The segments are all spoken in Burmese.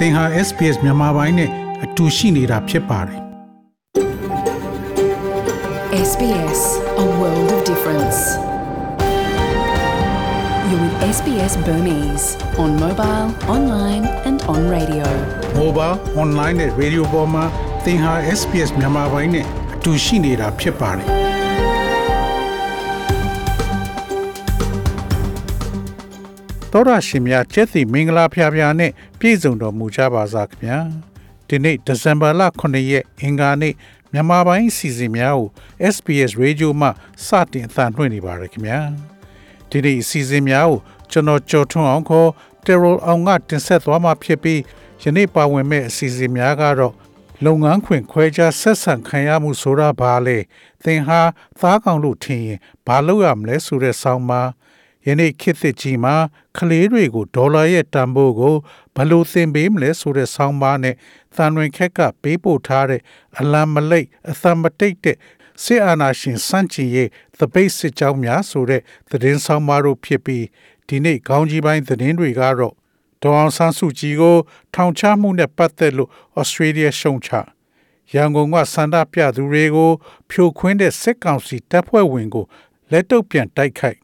သင်ဟာ SPS မြန်မာပိုင်းနဲ့အတူရှိနေတာဖြစ်ပါတယ် SBS, a world of difference. You're with SBS Burmese on mobile, online, and on radio. mobile online နဲ့ radio ပေါ်မှာသင်ဟာ SPS မြန်မာပိုင်းနဲ့အတူရှိနေတာဖြစ်ပါတယ် တော်ရရှိမြကျက်စီမင်္ဂလာဖျားဖျားနဲ့ပြည့်စုံတော်မူကြပါစားခင်ဗျာဒီနေ့ဒီဇင်ဘာလ9ရက်အင်္ဂါနေ့မြန်မာပိုင်းအစီအစဉ်များကို SPS Radio မှစတင်အသံလွှင့်နေပါရခင်ဗျာဒီနေ့အစီအစဉ်များကိုကျွန်တော်ကြော်ထွန်းအောင်ခေါ် Terrell အောင်ကတင်ဆက်သွားမှာဖြစ်ပြီးယနေ့ပါဝင်မဲ့အစီအစဉ်များကတော့လုပ်ငန်းခွင်ခွဲခြားဆက်ဆံခံရမှုဆိုတာဘာလဲသင်ဟာသားကောင်လို့ထင်ရင်ဘာလုပ်ရမလဲဆိုတဲ့ဆောင်းပါး ယနေ့ခေတ်သစ်ကြီးမှာကလေးတွေကိုဒေါ်လာရဲ့တန်ဖိုးကိုဘယ်လိုသင်ပေးမလဲဆိုတဲ့ဆောင်းပါးနဲ့သံတွင်ခက်ကပေးပို့ထားတဲ့အလံမလိတ်အသံမတိတ်တဲ့စစ်အာဏာရှင်စန့်ကျင်ရေးသပိတ်စစ်ကြောင်းများဆိုတဲ့သတင်းဆောင်ပါတို့ဖြစ်ပြီးဒီနေ့ခေါင်းကြီးပိုင်းသတင်းတွေကတော့ဒေါအောင်ဆန်းစုကြည်ကို ထောင်ချမှုနဲ့ပတ်သက်လို့ဩစတြေးလျရှုံချရန်ကုန်ကစန္ဒပြသူတွေကို ဖြိုခွင်းတဲ့စစ်ကောင်စီတပ်ဖွဲ့ဝင်ကိုလက်တုပ်ပြန်တိုက်ခိုက်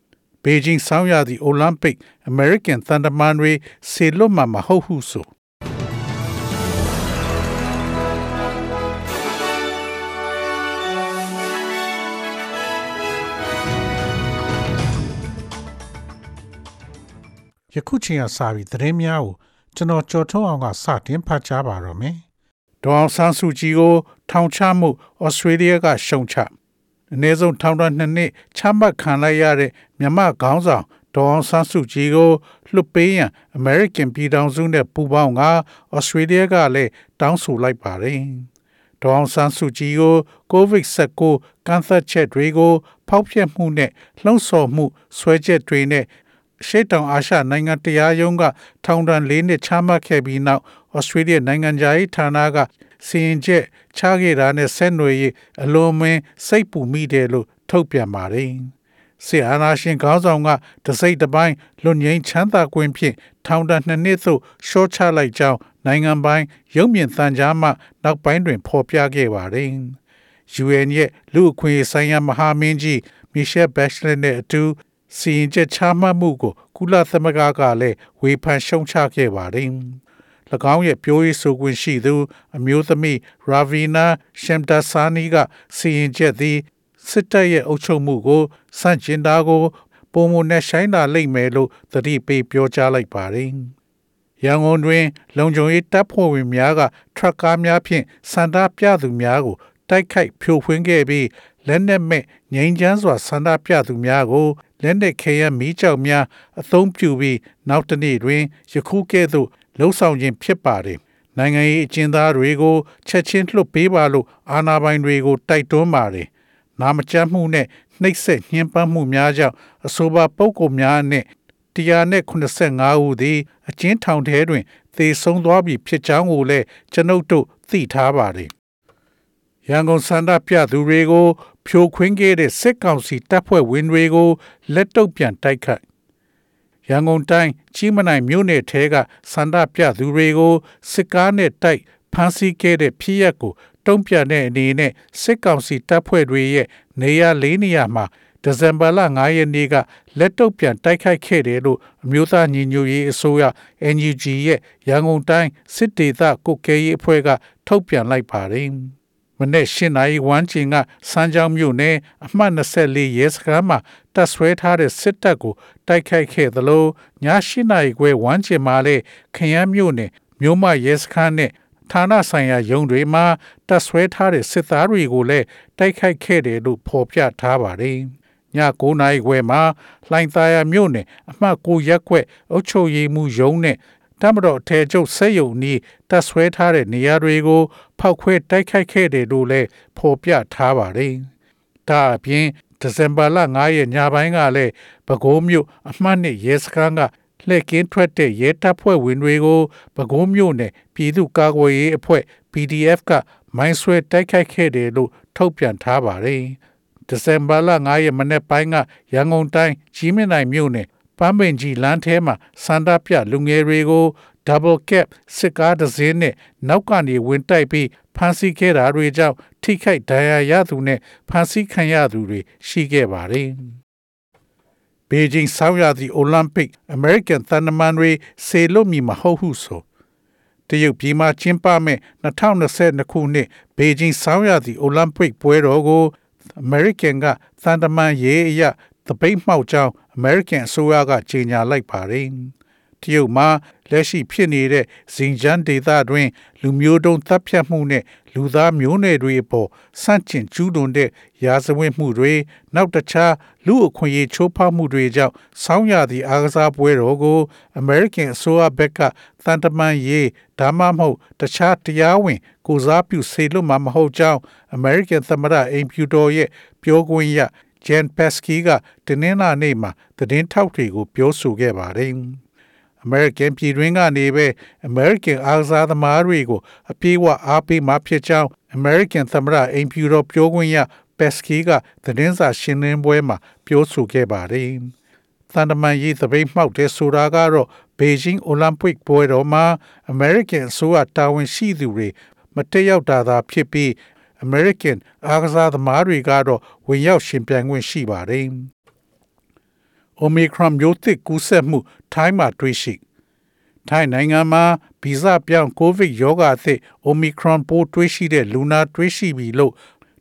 ဘေဂျင်းဆောင်းရာသီအိုလံပစ်အမေရိကန်သန်တမန်တွေဆေလွတ်မှာမဟုတ်ဟုဆိုယခုချိန်ကစပြီးသတင်းများကိုကျွန်တော်ကြော်ထုတ်အောင်ကစတင်ဖတ်ကြားပါတော့မယ်။ဒေါအောင်ဆန်းစုကြည်ကိုထောင်ချမှုဩစတြေးလျကရှုံချ အနည်းဆုံးထောင်ဒဏ်နှစ်နှစ်ချမှတ်ခံလိုက်ရတဲ့မြန်မာခေါင်းဆောင်ဒေါအောင်ဆန်းစုကြည်ကိုလွှတ်ပေးရန် American ပြည်ထောင်စုနဲ့ပူးပေါင်းကဩစတြေးလျကလည်းတောင်းဆိုလိုက်ပါတယ်။ဒေါအောင်ဆန်းစုကြည်ကို COVID-19 ကန့်သတ်ချက်တွေကို ဖောက်ဖျက်မှုနဲ့လှုံ့ဆော်မှုဆွဲချက်တွေနဲ့ရှေ့တောင်အာရှနိုင်ငံတရားရုံးကထောင်ဒဏ်၄နှစ်ချမှတ်ခဲ့ပြီးနောက်ဩစတြေးလျနိုင်ငံသားဌာနက စီရင်ချက်ချခဲ့တာနဲ့ဆက်နွယ်ရေးအလွန်မင်းစိတ်ပူမိတယ်လို့ထုတ်ပြန်ပါတယ်။ဆီအာနာရှင်ခေါင်းဆောင်ကတစိမ့်တစ်ပိုင်းလွတ်ငင်းချမ်းသာခွင့်ဖြင့်ထောင်ဒဏ်နှစ်နှစ်သို့ရှော့ချလိုက်ကြောင်းနိုင်ငံပိုင်းရုပ်မြင်သံကြားမှနောက်ပိုင်းတွင်ဖော်ပြခဲ့ပါတယ်။ UN ရဲ့လူအခွင့်အရေးဆိုင်ရာမဟာမင်းကြီးမီရှယ်ဘက်ရှလက်နဲ့အတူစီရင်ချက်ချမှတ်မှုကိုကုလသမဂ္ဂကလည်းဝေဖန်ရှုံချခဲ့ပါတယ်။၎ င်းရဲ့ပြောရေးဆိုခွင့်ရှိသူ အမျိုးသမီးရာဗီနာရှမ်တာဆာနီကစီရင်ချက်သည်စစ်တပ်ရဲ့အုပ်ချုပ်မှုကိုစန့်ကျင်တာကိုပုံမနဲ့ဆိုင်တာလိမ့်မယ်လို့သတိပေးပြောကြားလိုက်ပါတယ်။ရန်ကုန်တွင် လုံခြုံရေးတပ်ဖွဲ့ဝင်များကထရပ်ကားများဖြင့်စန္ဒပြသူများကိုတိုက်ခိုက်ဖြိုခွင်းခဲ့ပြီးလက်နက်မဲ့ငိမ့်ချမ်းစွာဆန္ဒပြသူများကိုလက်နက်ခဲယမ်းမီးကြောက်များအသုံးပြုပြီးနောက်တစ်နေ့တွင်ယခုကဲ့သို့ လှုံ့ဆော်ခြင်းဖြစ်ပါတယ်။နိုင်ငံရေးအကျဉ်းသားတွေကိုချက်ချင်းလွှတ်ပေးပါလို့အာဏာပိုင်တွေကိုတိုက်တွန်းပါတယ်။နာမကျန်းမှုနဲ့နှိပ်စက်ညှဉ်းပန်းမှုများကြောင့်အဆိုပါပုဂ္ဂိုလ်များနဲ့185ဦးသည်အကျဉ်းထောင်ထဲတွင်သေဆုံးသွားပြီဖြစ်ကြောင်းကိုလည်းကျွန်ုပ်တို့သိထားပါတယ်။ရန်ကုန်စန္ဒပြသူတွေကိုဖြိုခွင်းခဲ့တဲ့စစ်ကောင်စီတပ်ဖွဲ့ဝင်တွေကိုလက်တုပ်ပြန်တိုက်ခိုက် ရန်ကုန်တိုင်းကြီးမနိုင်မြို့နယ်ထဲကစန္ဒပြသူတွေကိုစစ်ကားနဲ့တိုက်ဖမ်းဆီးခဲ့တဲ့ဖြစ်ရပ်ကိုတုံ့ပြန်တဲ့အနေနဲ့စစ်ကောင်စီတပ်ဖွဲ့တွေရဲ့နေရာလေးနေရာမှာဒီဇင်ဘာလ9ရက်နေ့ကလက်တုပ်ပြန်တိုက်ခိုက်ခဲ့တယ်လို့အမျိုးသားညီညွတ်ရေးအစိုးရ NUG ရဲ့ရန်ကုန်တိုင်းစစ်ဒေသကုတ်ကဲရေးအဖွဲ့ကထုတ်ပြန်လိုက်ပါတယ်။ မနေ့ရှင်းနိုင်ဝမ်းကျင်ကစမ်းချောင်းမြို့နယ်အမှတ်24ရဲစခန်းမှာတပ်ဆွဲထားတဲ့စစ်တပ်ကိုတိုက်ခိုက်ခဲ့သလိုညရှင်းနိုင်ခွဲဝမ်းကျင်မှာလည်းခရမ်းမြို့နယ်မြို့မရဲစခန်းနဲ့ဌာနဆိုင်ရာရုံးတွေမှာတပ်ဆွဲထားတဲ့စစ်သားတွေကိုလည်းတိုက်ခိုက်ခဲ့တယ်လို့ဖော်ပြထားပါတယ်။ည9နာရီခွဲမှာလှိုင်သာယာမြို့နယ်အမှတ်9ရပ်ကွက်အုပ်ချုပ်ရေးမှူးရုံးနဲ့ တမတော်ထဲကျုပ်ဆက်ယုံနီးတပ်ဆွဲထားတဲ့နေရာတွေကို ဖောက်ခွဲတိုက်ခိုက်ခဲ့တယ်လို့လည်းဖော်ပြထားပါတယ်။ဒါအပြင်ဒီဇင်ဘာလ9ရက်ညပိုင်းကလည်းပဲခူးမြို့အမှတ်နှစ်ရဲစခန်းကလှည့်ကင်းထွက်တဲ့ရဲတပ်ဖွဲ့ဝင်တွေကိုပဲခူးမြို့နယ်ပြည်သူ့ကာကွယ်ရေးအဖွဲ့ PDF ကမိုင်းဆွဲတိုက်ခိုက်ခဲ့တယ်လို့ထုတ်ပြန်ထားပါတယ်။ဒီဇင်ဘာလ9ရက်မနေ့ပိုင်းကရန်ကုန်တိုင်းကြီးမြင့်နိုင်မြို့နယ် ပန်းပင်ကြီးလမ်းထဲမှာစန္ဒပြလူငယ်တွေကို double cap စစ်ကားတစ်စင်းနဲ့နောက်ကနေဝင်တိုက်ပြီးဖမ်းဆီးခဲ့တာတွေကြောင့်ထိခိုက်ဒဏ်ရာရသူနဲ့ဖမ်းဆီးခံရသူတွေရှိခဲ့ပါတယ်။ဘေဂျင်းဆောင်းရာသီအိုလံပစ်အမေရိကန်သံတမန်တွေဆေလွတ်မီမဟုတ်ဟုဆိုတရုတ်ပြည်မှာကျင်းပမဲ့2022ခုနှစ်ဘေဂျင်းဆောင်းရာသီအိုလံပစ်ပွဲတော်ကိုအမေရိကန်ကသံတမန်ရေးအရ တပိတ်မှောက်ကြောင်းအမေရိကန်အစိုးရကကြေညာလိုက်ပါတယ်။တရုတ်မှာလက်ရှိဖြစ်နေတဲ့ဇင်ဂျန်ဒေသတွင်လူမျိုးတုံးတပ်ဖြတ်မှုနဲ့လူသားမျိုးနွယ်တွေအပေါ်စန့်ကျင်ကျူးလွန်တဲ့ရာဇဝတ်မှုတွေနောက်တခြားလူအခွင့်အရေးချိုးဖောက်မှုတွေကြောင့်ဆောင်းရသည့်အားကစားပွဲတော်ကိုအမေရိကန်အစိုးရဘက်ကတန်တမန်ရေးဒါမှမဟုတ်တခြားတရားဝင် ကိုစားပြုစေလွတ်မှာမဟုတ်ကြောင်းအမေရိကန်သမ္မတအိမ်ဖြူတော်ရဲ့ပြောခွင့်ရ ဂျန်ပက်စကီကတင်းနှင်းလာနေ့မှာသတင်းထောက်တွေကိုပြောဆိုခဲ့ပါတယ်။ American ပြည်တွင်းကနေပဲ American အားကစားသမားတွေကိုအပြေးအဝအားပေးမှဖြစ်ကြောင်း American သမ္မတအိမ်ဖြူတော်ပြောခွင့်ရပက်စကီကသတင်းစာရှင်းလင်းပွဲမှာပြောဆိုခဲ့ပါတယ်။သန်တမန်ရေးသပိတ်မှောက်တဲ့ဆိုတာကတော့ဘေဂျင်းအိုလံပစ်ပွဲတော်မှာ American အစိုးရတာဝန်ရှိသူတွေမတက်ရောက်တာသာဖြစ်ပြီး American အားကစားသမားတွေကတော့ဝင်ရောက်ရှင်ပြိုင်ခွင့်ရှိပါတယ်။ Omicron မျိုးသစ်ကူးစက်မှုထိုင်းမှာတွေ့ရှိထိုင်းနိုင်ငံမှာဗီဇပြောင်းကိုဗစ်ရောဂါအသစ် Omicron ပိုးတွေ့ရှိတဲ့လူနာတွေ့ရှိပြီလို့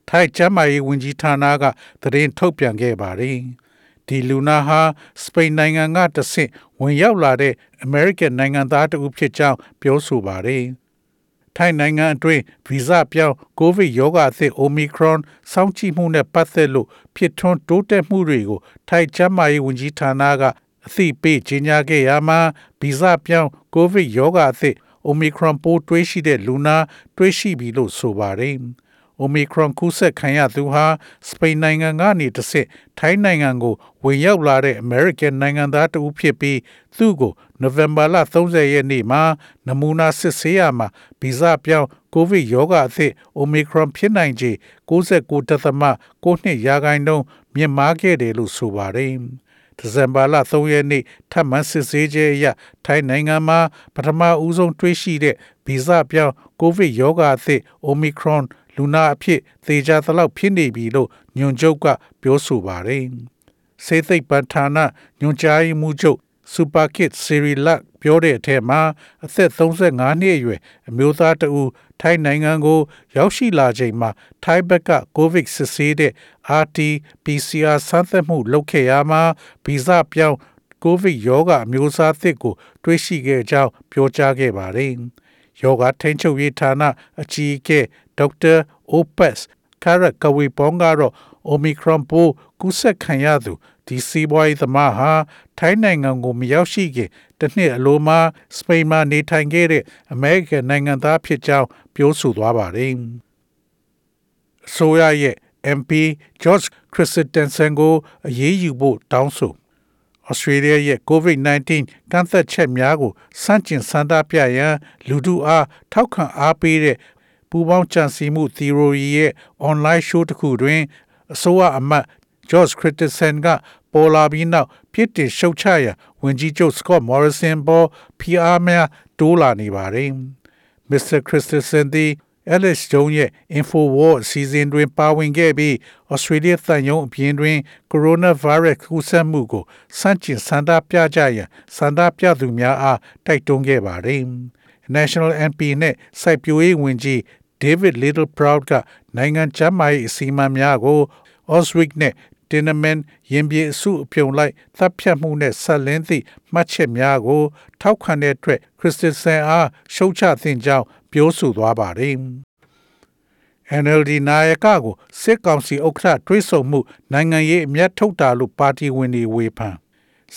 ထိုင်းကျန်းမာရေးဝန်ကြီးဌာနကသတင်းထုတ်ပြန်ခဲ့ပါတယ်။ဒီလူနာဟာစပိန်နိုင်ငံကတဆင့်ဝင်ရောက်လာတဲ့ American နိုင်ငံသားတဦးဖြစ်ကြောင်းပြောဆိုပါတယ်။ ထိုင်းနိုင်ငံအတွင်းဗီဇပြောင်းကိုဗစ်ရောဂါအသစ် Omicron စောင့်ကြည့်မှုနဲ့ပတ်သက်လို့ဖြစ်ထွန်းတိုးတက်မှုတွေကိုထိုင်းကျန်းမာရေးဝန်ကြီးဌာနကအသိပေးကြေညာခဲ့ရမှာဗီဇပြောင်းကိုဗစ်ရောဂါအသစ် Omicron ပိုးတွေးရှိတဲ့လူနာတွေးရှိပြီလို့ဆိုပါတယ်။ Omicron ကူးစက်ခံရသူဟာစပိန်နိုင်ငံကနေတဆင့်ထိုင်းနိုင်ငံကိုဝင်ရောက်လာတဲ့ American နိုင်ငံသားတဦးဖြစ်ပြီးသူ့ကိုနိုဝင်ဘာလ30ရက်နေ့မှာနမူနာစစ်ဆေးရမှာဗီဇပြောင်းကိုဗစ်ရောဂါအသစ် Omicron ဖြစ်နိုင်ခြေ69.9ရာခိုင်နှုန်းမြင့်မားခဲ့တယ်လို့ဆိုပါတယ်။ဒီဇင်ဘာလ3ရက်နေ့ထပ်မံစစ်ဆေးခြင်းအရထိုင်းနိုင်ငံမှာပထမဦးဆုံးတွေ့ရှိတဲ့ဗီဇပြောင်းကိုဗစ်ရောဂါအသစ် Omicron လူနာအဖြစ်သေချာသလောက်ဖြစ်နေပြီလို့ညွန်ချုပ်ကပြောဆိုပါတယ်။စေသိပ်ပဋ္ဌာနညွန်ကြားမှုချုပ်စူပါကစ်စီရီလက်ပြောတဲ့အထက်မှာအသက်35နှစ်အရွယ်အမျိုးသားတဦးထိုင်းနိုင်ငံကို ရောက်ရှိလာချိန်မှာထိုင်းဘက်ကကိုဗစ်စစ်ဆေးတဲ့ RT PCR စမ်းသပ်မှုလုပ်ခဲ့ရမှာဗီဇပြောင်းကိုဗစ်ရောဂါအမျိုးအစားသစ်ကို တွေ့ရှိခဲ့ကြောင်းပြောကြားခဲ့ပါတယ်။ယောဂထိန်းချုပ်ရေးဌာနအကြီးအကဲ ဒေါက်တာအိုပက်စ်ကာရကဝေပေါင်းကတော့ Omicron ပိုးကူးစက်ခံရသူဒီစီးပွားရေးသမားဟာထိုင်းနိုင်ငံကိုမရောက်ရှိခင်တစ်နှစ်အလိုမှာစပိန်မှာနေထိုင်ခဲ့တဲ့အမေရိကန်နိုင်ငံသားဖြစ်ကြောင်းပြောဆိုသွားပါတယ်။အစိုးရရဲ့ MP George Christensen ကိုအရေးယူဖို့တောင်းဆိုဩစတြေးလျရဲ့ COVID-19 ကန့်သက်ချက်များကိုစန့်ကျင်ဆန္ဒပြရန်လူထုအားထောက်ခံအားပေးတဲ့ ပူးပေါင်းကြံစည်မှု theory ရဲ့ online show တစ်ခုတွင်အစိုးရအမတ် George Christensen ကပေါ်လာပြီးနောက်ပြစ်တင်ရှုတ်ချရဝန်ကြီးချုပ် Scott Morrison ပေါ်ဖိအားများတိုးလာနေပါတယ်။ Mr. Christensen သည် Alex Jones ရဲ့ InfoWar အစီအစဉ်တွင်ပါဝင်ခဲ့ပြီး Australia သံရုံးအပြင်တွင် Coronavirus ကူးစက်မှုကိုစန့်ကျင်ဆန္ဒပြကြရန်ဆန္ဒပြသူများအားတိုက်တွန်းခဲ့ပါတယ်။ National MP နဲ့စိုက်ပျိုးရေးဝန်ကြီး David Littleproud ကနိုင်ငံခြားမှအစီအမံများကို Oswig နဲ့ Tineman ရင်ပြေအစုအပြုံလိုက်သတ်ဖြတ်မှုနဲ့ဆက်လင်းသည့်မှတ်ချက်များကို ထောက်ခံတဲ့အတွက်ခရစ္စတန်ဆန်အားရှုတ်ချသင့်ကြောင်းပြောဆိုသွားပါတယ်။ NLD နာယကကိုစစ်ကောင်စီဥက္ကဋ္ဌတွေးဆုံမှုနိုင်ငံရေးအမျက်ထုတ်တာလို့ပါတီဝင်တွေဝေဖန်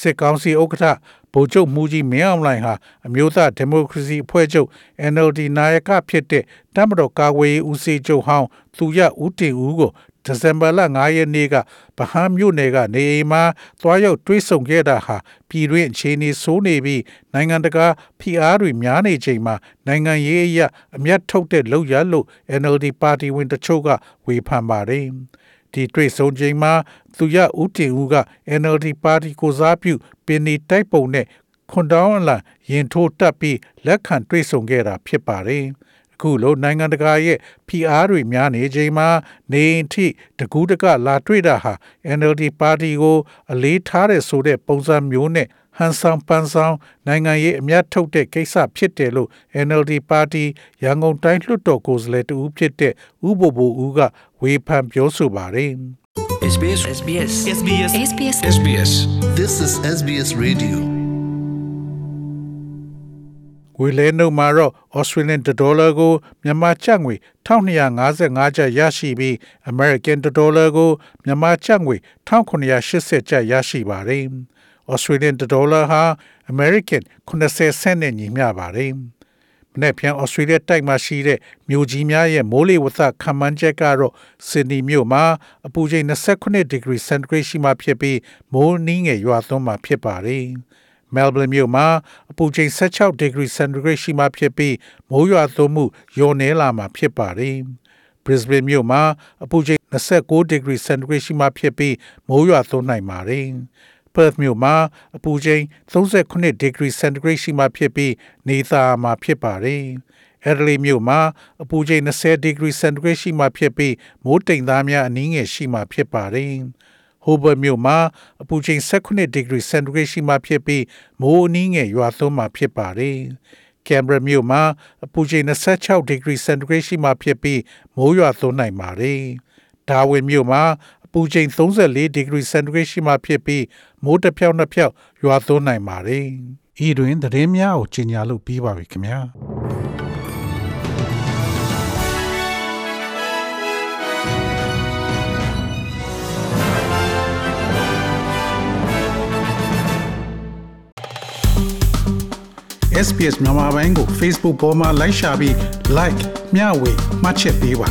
စစ်ကောင်စီဥက္ကဋ္ဌ ဗိုလ်ချုပ်မူကြီးမင်းအောင်လှိုင်ဟာအမျိုးသားဒီမိုကရေစီအဖွဲ့ချုပ် NLD နာယကဖြစ်တဲ့တမတော်ကာကွယ်ရေးဦးစီးချုပ်ဟောင်းသူရဦးတင်ဦးကိုဒီဇင်ဘာလ9ရက်နေ့ကဗဟန်းမြို့နယ်ကနေအိမ်မှာသွားရောက်တွေးဆုံခဲ့တာဟာပြည်တွင်းအခြေအနေဆိုးနေပြီးနိုင်ငံတကာဖိအားတွေများနေချိန်မှာနိုင်ငံရေးအရအမျက်ထုတ်တဲ့လောက်ရလို့ NLD ပါတီဝင်တချို့ကဝေဖန်ပါတယ်။ ဒီတွေ့ဆုံချိန်မှာသူရဦးတင်ဦးက NLD ပါတီကိုစားပြုပင်နေတိုက်ပုံနဲ့ခွန်တောင်းအလံရင်ထိုးတက်ပြီးလက်ခံတွေ့ဆုံခဲ့တာဖြစ်ပါတယ်။အခုလိုနိုင်ငံတကာရဲ့ဖိအားတွေများနေချိန်မှာနေအိမ်ထိတကူးတကလာတွေ့တာဟာ NLD ပါတီကို အလေးထားတဲ့ဆိုတဲ့ပုံစံမျိုးနဲ့ ဟန်ဆောင်ပန်းဆောင်နိုင်ငံရေးအမျက်ထုတ်တဲ့ကိစ္စဖြစ်တယ်လို့ NLD ပါတီရန်ကုန်တိုင်းလွှတ်တော်ကိုယ်စားလှယ်တဦးဖြစ်တဲ့ဥပဘိုဦးကဝေဖန်ပြောဆိုပါတယ်။ SBS SBS SBS SBS SBS This is SBS Radio. ငွေလဲနှုန်းမှာတော့ Australian dollar ကိုမြန်မာကျပ်ငွေ1255ကျပ်ရရှိပြီး American dollar ကိုမြန်မာကျပ်ငွေ1980ကျပ်ရရှိပါတယ်။ Australian dollar ဟာ American 80 cent နဲ့ညီမျှပါတယ်။မနေ့ပြန်ဩစတြေးလျတိုက်မှာရှိတဲ့မြို့ကြီးများရဲ့မိုးလေဝသခန့်မှန်းချက်ကတော့ဆစ်ဒနီမြို့မှာအပူချိန်29ဒီဂရီစင်တီဂရိတ်ရှိမှဖြစ်ပြီးမိုးနှင်းငယ်ရွာသွန်းမှာဖြစ်ပါတယ်။မဲလ်ဘန်မြို့မှာအပူချိန်16ဒီဂရီစင်တီဂရိတ်ရှိမှဖြစ်ပြီးမိုးရွာသွန်းမှုလျော့နည်းလာမှာဖြစ်ပါတယ်။ Brisbane မြို့မှာအပူချိန်29ဒီဂရီစင်တီဂရိတ်ရှိမှဖြစ်ပြီးမိုးရွာသွန်းနိုင်ပါတယ်။ Perth မြို့မှာအပူချိန်39ဒီဂရီစင်တီဂရိတ်ရှိမှဖြစ်ပြီးနေသားမှာဖြစ်ပါတယ်။ Adelaide မြို့မှာအပူချိန်20ဒီဂရီစင်တီဂရိတ်ရှိမှဖြစ်ပြီးမိုးတိမ်သားများအနည်းငယ်ရှိမှဖြစ်ပါတယ်။ Hobart မြို့မှာအပူချိန်18ဒီဂရီစင်တီဂရိတ်ရှိမှဖြစ်ပြီးမိုးအနည်းငယ်ရွာသွန်းမှဖြစ်ပါတယ်။ Canberra မြို့မှာအပူချိန်26ဒီဂရီစင်တီဂရိတ်ရှိမှဖြစ်ပြီးမိုးရွာသွန်းနိုင်ပါတယ်။ Darwin မြို့မှာ အပူချိန်34ဒီဂရီစင်တီဂရိတ်ရှိမှဖြစ်ပြီးမိုးတစ်ဖြောက်နှစ်ဖြောက်ရွာသွန်းနိုင်ပါတယ်။ဤတွင်သတင်းများကိုကြီးညာလို့ပြီးပါပြီခင်ဗျာ။ SPS မြန်မာပိုင်းကို Facebook ပေါ်မှာ like ရှာပြီး like မျှဝေမှတ်ချက်ပေးပါ